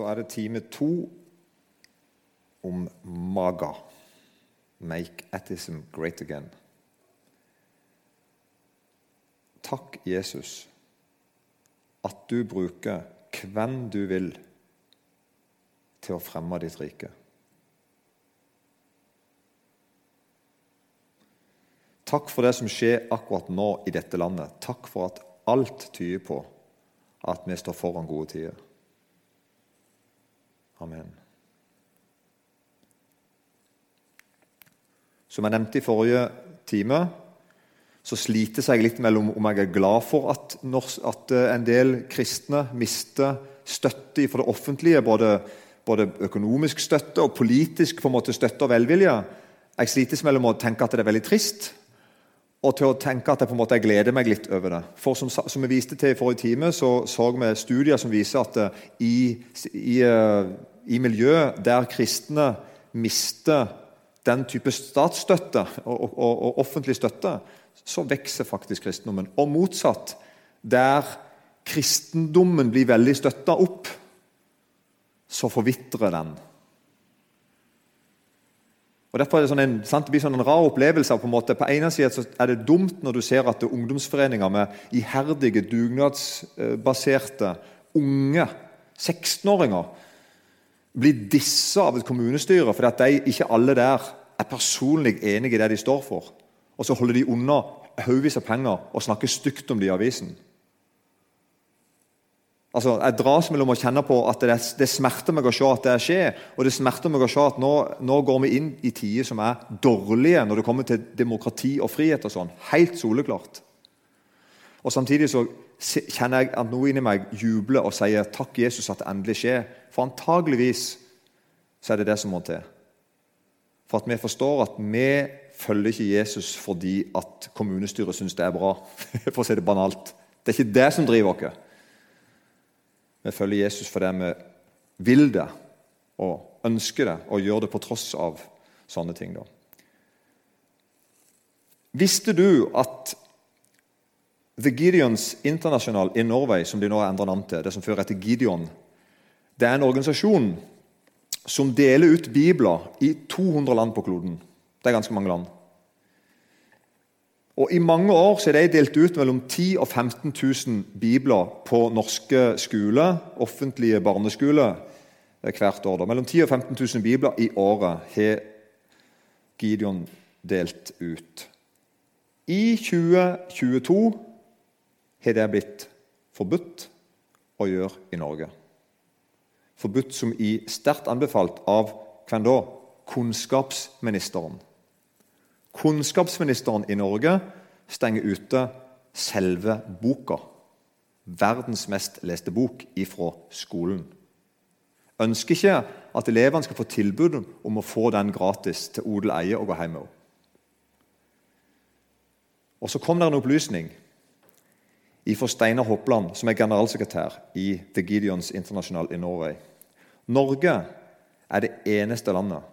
Da er det time to om MAGA. Make Attism Great Again. Takk, Jesus, at du bruker hvem du vil til å fremme ditt rike. Takk for det som skjer akkurat nå i dette landet. Takk for at alt tyder på at vi står foran gode tider. Amen. Som jeg nevnte i forrige time, så slites jeg litt mellom om jeg er glad for at, eh, en del kristne mister støtte for det offentlige, både, både, økonomisk støtte og politisk på en måte støtte og velvilje. Jeg slites mellom å tenke at det er veldig trist, og til å tenke at jeg på en måte gleder meg litt over det. For Som, som vi viste til i forrige time, så så vi studier som viser at eh, i, i, eh, i miljø der kristne mister den type statsstøtte og, og, og, offentlig støtte, så vokser faktisk kristendommen. Og motsatt, der kristendommen blir veldig støtta opp, så forvitrer den. Og Derfor er det, sånn en, sant, det blir sånn en rar opplevelse. På en måte. På ene siden er det dumt når du ser at det er ungdomsforeninger med iherdige, dugnadsbaserte unge 16-åringer blir dissa av et kommunestyre fordi at de, ikke alle der er personlig enige i det de står for. Og så holder de unna haugevis av penger og snakker stygt om det i avisen. Altså, Jeg dras mellom å kjenne på at det, det smerter meg å se at det skjer, og det smerter meg å se at nå, nå går vi inn i tider som er dårlige når det kommer til demokrati og frihet. og sånn. Helt soleklart. Og Samtidig så kjenner jeg at noe inni meg jubler og sier takk, Jesus, at det endelig skjer. For antageligvis så er det det som må til. For at vi forstår at vi følger ikke Jesus fordi at kommunestyret syns det er bra. For å si det banalt. Det er ikke det som driver oss. Vi følger Jesus fordi vi vil det og ønsker det og gjør det på tross av sånne ting. Da. Visste du at The Gideons International in Norway, som de nå har endret navn til, det som før heter Gideon, det er en organisasjon som deler ut bibler i 200 land på kloden. Det er ganske mange land. Og I mange år så er de delt ut mellom 10 og 15 000 bibler på norske skoler, offentlige barneskoler, hvert år. Da. Mellom 10 og 15 000 bibler i året har Gideon delt ut. I 2022 har det blitt forbudt å gjøre i Norge. Forbudt som i sterkt anbefalt av hvem da? Kunnskapsministeren. Kunnskapsministeren i Norge stenger ute selve boka. Verdens mest leste bok ifra skolen. Ønsker ikke at elevene skal få tilbud om å få den gratis til odel eie og gå hjem med henne. Og Så kom det en opplysning fra Steinar Hopland, som er generalsekretær i The Gideons International i Norway. Norge er det eneste landet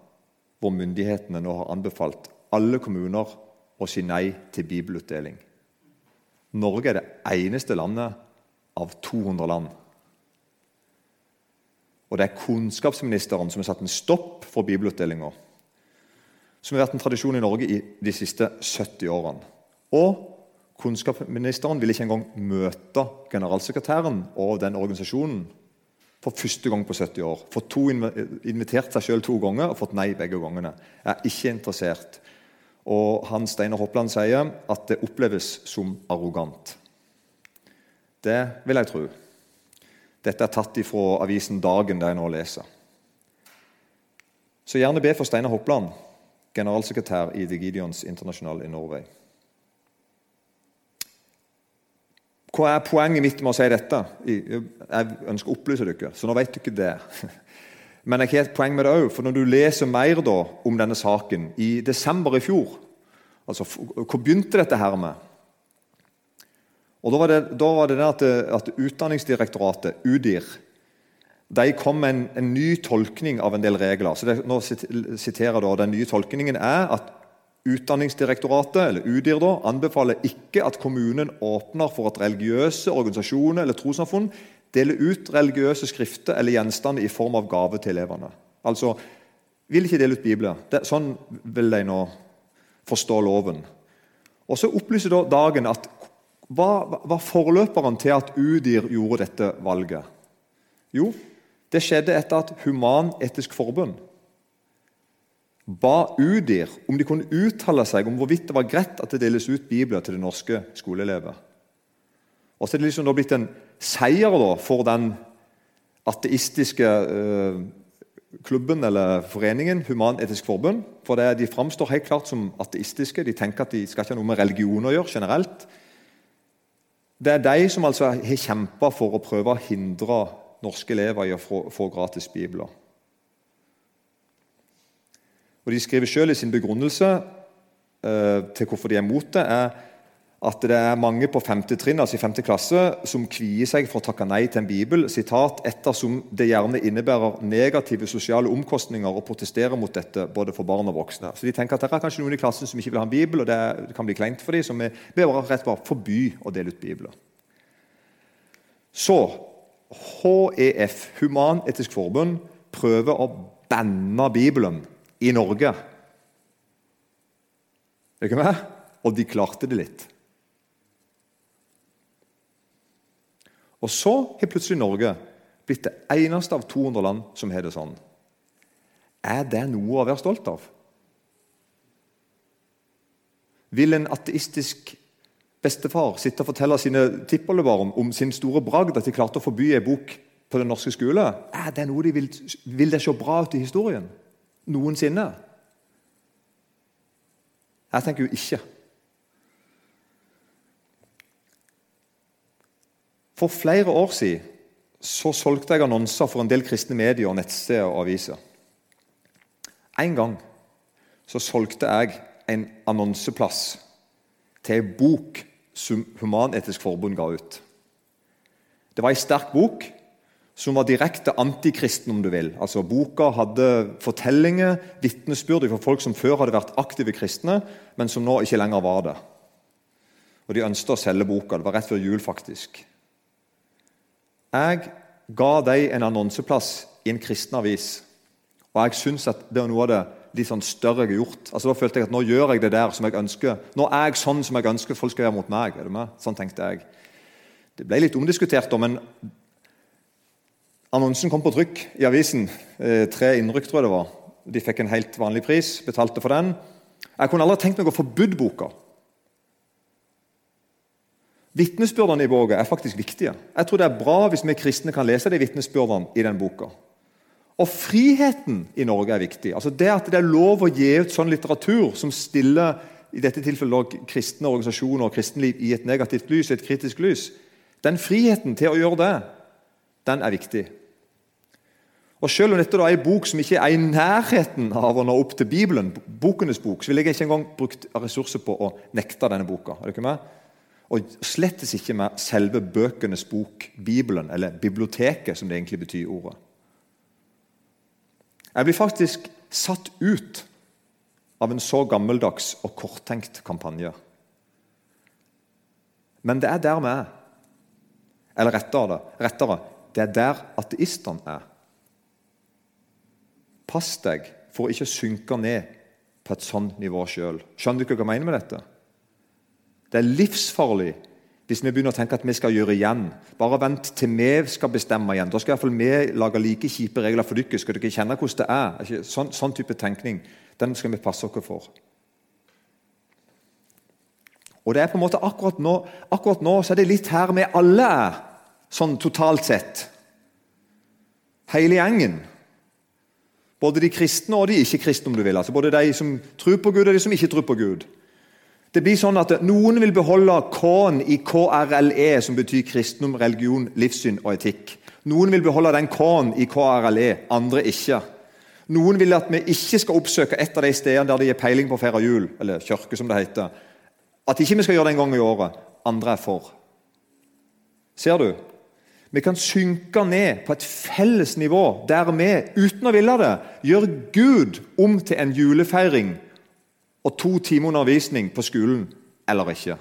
hvor myndighetene nå har anbefalt alle kommuner å si nei til bibelutdeling. Norge er det eneste landet av 200 land. Og det er kunnskapsministeren som har satt en stopp for bibelutdelinger. Som har vært en tradisjon i Norge i de siste 70 årene. Og kunnskapsministeren vil ikke engang møte generalsekretæren og den organisasjonen for første gang på 70 år. Fått invitert seg sjøl to ganger og fått nei begge gangene. Jeg er ikke interessert. Og han Steinar Hoppland sier at det oppleves som arrogant. Det vil jeg tro. Dette er tatt ifra avisen Dagen, der jeg nå leser. Så gjerne be for Steinar Hoppland, generalsekretær i The Gideons International i Norway. Hva er poenget mitt med å si dette? Jeg ønsker å opplyse dere, så nå vet dere det. Men jeg har et poeng med det òg. For når du leser mer da, om denne saken i desember i fjor altså Hvor begynte dette her med? Og Da var det, da var det, at, at, Utdanningsdirektoratet, UDIR, de kom med en, en, ny tolkning av en del regler. Så det, nå siterer da, Den nye tolkningen er at Utdanningsdirektoratet eller UDIR da, anbefaler ikke at kommunen åpner for at religiøse organisasjoner eller trossamfunn dele ut religiøse skrifter eller gjenstander i form av gave til elevene. Altså, vil ikke dele ut Bibler. Det, sånn vil de nå forstå loven. Og Så opplyser da Dagen at hva var forløperen til at UDIR gjorde dette valget? Jo, det skjedde etter at Human-Etisk Forbund ba UDIR om de kunne uttale seg om hvorvidt det var greit at det deles ut bibler til de norske skoleelever. Og så er det liksom blitt en seier da, for den ateistiske eh, klubben eller foreningen Human-Etisk Forbund. For det, De framstår helt klart som ateistiske. De tenker at de skal ikke ha noe med religion å gjøre generelt. Det er de som altså har kjempa for å prøve å hindre norske elever i å få, få gratis bibler. Og De skriver selv i sin begrunnelse eh, til hvorfor de er imot det, er at det er mange på 5. trinn, altså i 5. klasse som kvier seg for å takke nei til en bibel sitat, ettersom det gjerne innebærer negative sosiale omkostninger å protestere mot dette både for barn og voksne. Så de tenker at Det er kanskje noen i klassen som ikke vil ha en bibel, og det kan bli kleint for dem, så vi bør rett og slett forby å dele ut bibler. Så HEF, Human-Etisk Forbund, prøver å banne Bibelen i Norge. Er du ikke med? Og de klarte det litt. Og så har plutselig Norge blitt det eneste av 200 land som har det sånn. Er det noe å være stolt av? Vil en ateistisk bestefar sitte og fortelle sine tippoldebarn om sin store bragd at de klarte å forby en bok på den norske skole? Er det noe de vil, vil det se bra ut i historien? Noensinne? Jeg tenker jo ikke. For flere år siden så solgte jeg annonser for en del kristne medier, nettsteder og aviser. En gang så solgte jeg en annonseplass til en bok som Human-Etisk Forbund ga ut. Det var en sterk bok som var direkte antikristen, om du vil. Altså, Boka hadde fortellinger, vitnesbyrd fra folk som før hadde vært aktive kristne, men som nå ikke lenger var det. Og De ønsket å selge boka. Det var rett før jul, faktisk. Jeg ga dem en annonseplass i en kristen avis, og jeg syns at det var noe av det litt sånn større jeg har gjort. Altså Da følte jeg at nå gjør jeg det der som jeg ønsker. Nå er jeg sånn som jeg ønsker folk skal gjøre mot meg. er du med? Sånn tenkte jeg. Det ble litt omdiskutert, men annonsen kom på trykk i avisen. Eh, tre innrykk, tror jeg det var. De fikk en helt vanlig pris, betalte for den. Jeg kunne aldri tenkt meg å forbudt boka. Vitnesbyrdene i boka er faktisk viktige. Jeg tror det er bra hvis vi kristne kan lese de vitnesbyrdene i den boka. Og friheten i Norge er viktig. Altså Det at det er lov å gi ut sånn litteratur som stiller i dette tilfellet kristne organisasjoner og kristenliv i et negativt lys, et kritisk lys, den friheten til å gjøre det, den er viktig. Og Selv om dette er en bok som ikke er i nærheten av å nå opp til Bibelen, bokenes bok, så vil jeg ikke engang brukt ressurser på å nekte denne boka. Er du ikke med? Og slettes ikke med selve bøkenes bok, Bibelen, eller biblioteket, som det egentlig betyr ordet. Jeg blir faktisk satt ut av en så gammeldags og korttenkt kampanje. Men det er der vi er. Eller rettere, rettere det er der ateistene er. Pass deg for å ikke synke ned på et sånt nivå sjøl. Skjønner du ikke hva jeg mener med dette? Det er livsfarlig hvis vi begynner å tenke at vi skal gjøre igjen. Bare vent til vi skal bestemme igjen. Da skal i hvert fall vi lage like kjipe regler for dere. Skal dere kjenne hvordan det er? Sånn, sånn, type tenkning den skal vi passe oss for. Og det er på en måte Akkurat nå, akkurat nå så er det litt her vi alle er, sånn totalt sett. Hele gjengen. Både de kristne og de ikke-kristne, om du vil. Altså både de som tror på Gud, og de som ikke tror på Gud. Det blir sånn at Noen vil beholde K-en i KRLE, som betyr kristendom, religion, livssyn og etikk. Noen vil beholde den K-en i KRLE, andre ikke. Noen vil at vi ikke skal oppsøke et av de stedene der de gir peiling på å feire jul, eller kirke, som det heter. At ikke vi skal gjøre det en gang i året. Andre er for. Ser du? Vi kan synke ned på et felles nivå der vi, uten å ville det, gjør Gud om til en julefeiring og to timer undervisning på skolen eller ikke.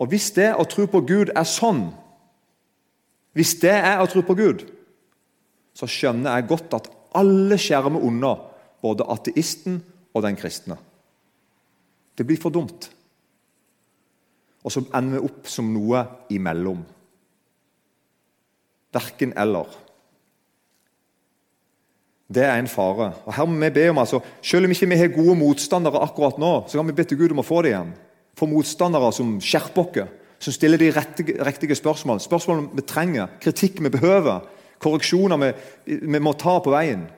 Og Hvis det å tro på Gud er sånn, hvis det er å tro på Gud, så skjønner jeg godt at alle skjermer unna både ateisten og den kristne. Det blir for dumt. Og så ender vi opp som noe imellom. Verken eller. Det er en fare. Og her må vi be om, altså, Selv om ikke vi har gode motstandere akkurat nå, så kan vi be til Gud om å få det igjen. Få motstandere som skjerper oss, som stiller de riktige, spørsmål. Spørsmål vi trenger, kritikk vi behøver, korreksjoner vi, vi må ta på veien.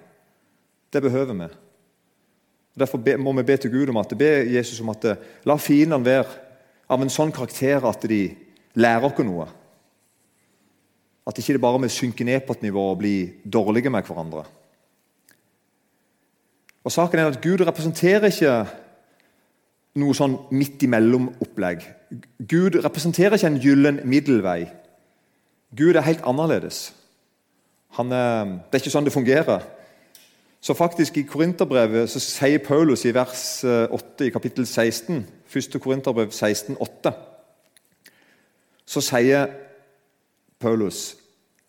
Det behøver vi. Derfor må vi be til Gud om at be Jesus om at la fiendene være av en sånn karakter at de lærer oss noe. At ikke det bare vi synker ned på et nivå og blir dårlige med hverandre. Og Saken er at Gud representerer ikke noe sånn midt imellom-opplegg. Gud representerer ikke en gyllen middelvei. Gud er helt annerledes. Er, det er ikke sånn det fungerer. Så faktisk I Korinterbrevet så sier Paulus i vers 8 eh, i kapittel 16, 1. Korinterbrev 16, 8, så sier Paulus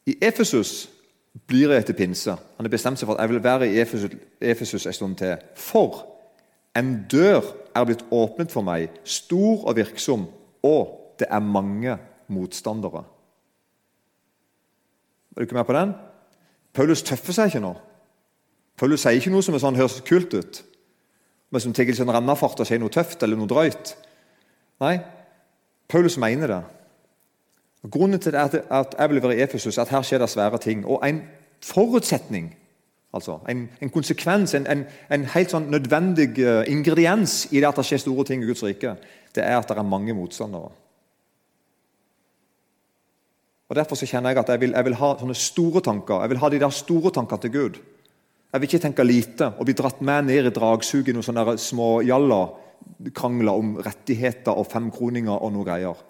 i Efesus blir jeg etter pinse. Han har bestemt seg for at jeg vil være i Efesus, en stund til. For en dør er blitt åpnet for meg, stor og virksom, og det er mange motstandere. Er du ikke med på den? Paulus tøffer seg ikke nå. Paulus sier ikke noe som sånn, høres kult ut, men som tar en rennafart og sier noe tøft eller noe drøyt. Nei, Paulus mener det. Grunnen til at jeg vil være i Efesus, at her skjer det svære ting. Og en forutsetning, altså en, en konsekvens, en, en, en, helt sånn nødvendig eh, ingrediens i det at det skjer store ting i Guds rike, det er at det er mange motstandere. Og Derfor så kjenner jeg at jeg vil, jeg vil ha sånne store tanker. Jeg vil ha de der store tankene til Gud. Jeg vil ikke tenke lite og bli dratt med ned i dragsuget i noen sånne små jalla krangler om rettigheter og femkroninger og noe greier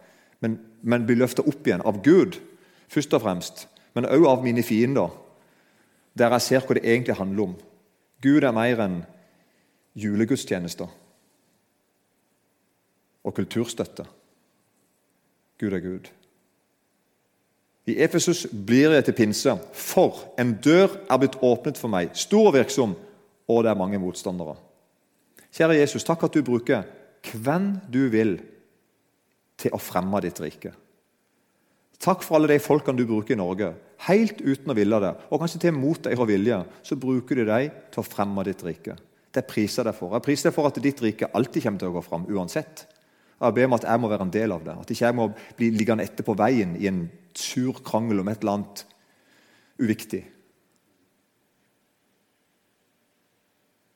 men, men blir løfta opp igjen av Gud, først og fremst, men òg av mine fiender, der jeg ser hva det egentlig handler om. Gud er mer enn julegudstjenester og kulturstøtte. Gud er Gud. I Efesus blir jeg til pinse, for en dør er blitt åpnet for meg, stor og virksom, og det er mange motstandere. Kjære Jesus, takk at du bruker hvem du vil til å fremme ditt rike. Takk for alle de folkene du bruker i Norge, helt uten å ville det. Og kanskje til mot deres vilje, så bruker du dem til å fremme ditt rike. Det priser jeg deg for. Jeg priser deg for at ditt rike alltid kommer til å gå fram, uansett. Jeg ber om at jeg må være en del av det. At ikke jeg må bli liggende etter på veien i en sur krangel om et eller annet uviktig.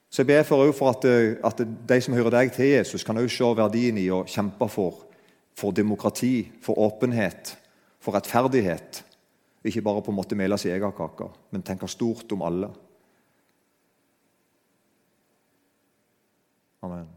Så jeg ber for, for at, at, de som hører deg til Jesus, kan også se verdien i å kjempe for for demokrati, for åpenhet, for rettferdighet. Ikke bare på en måte mele sin egen kake, men tenke stort om alle. Amen.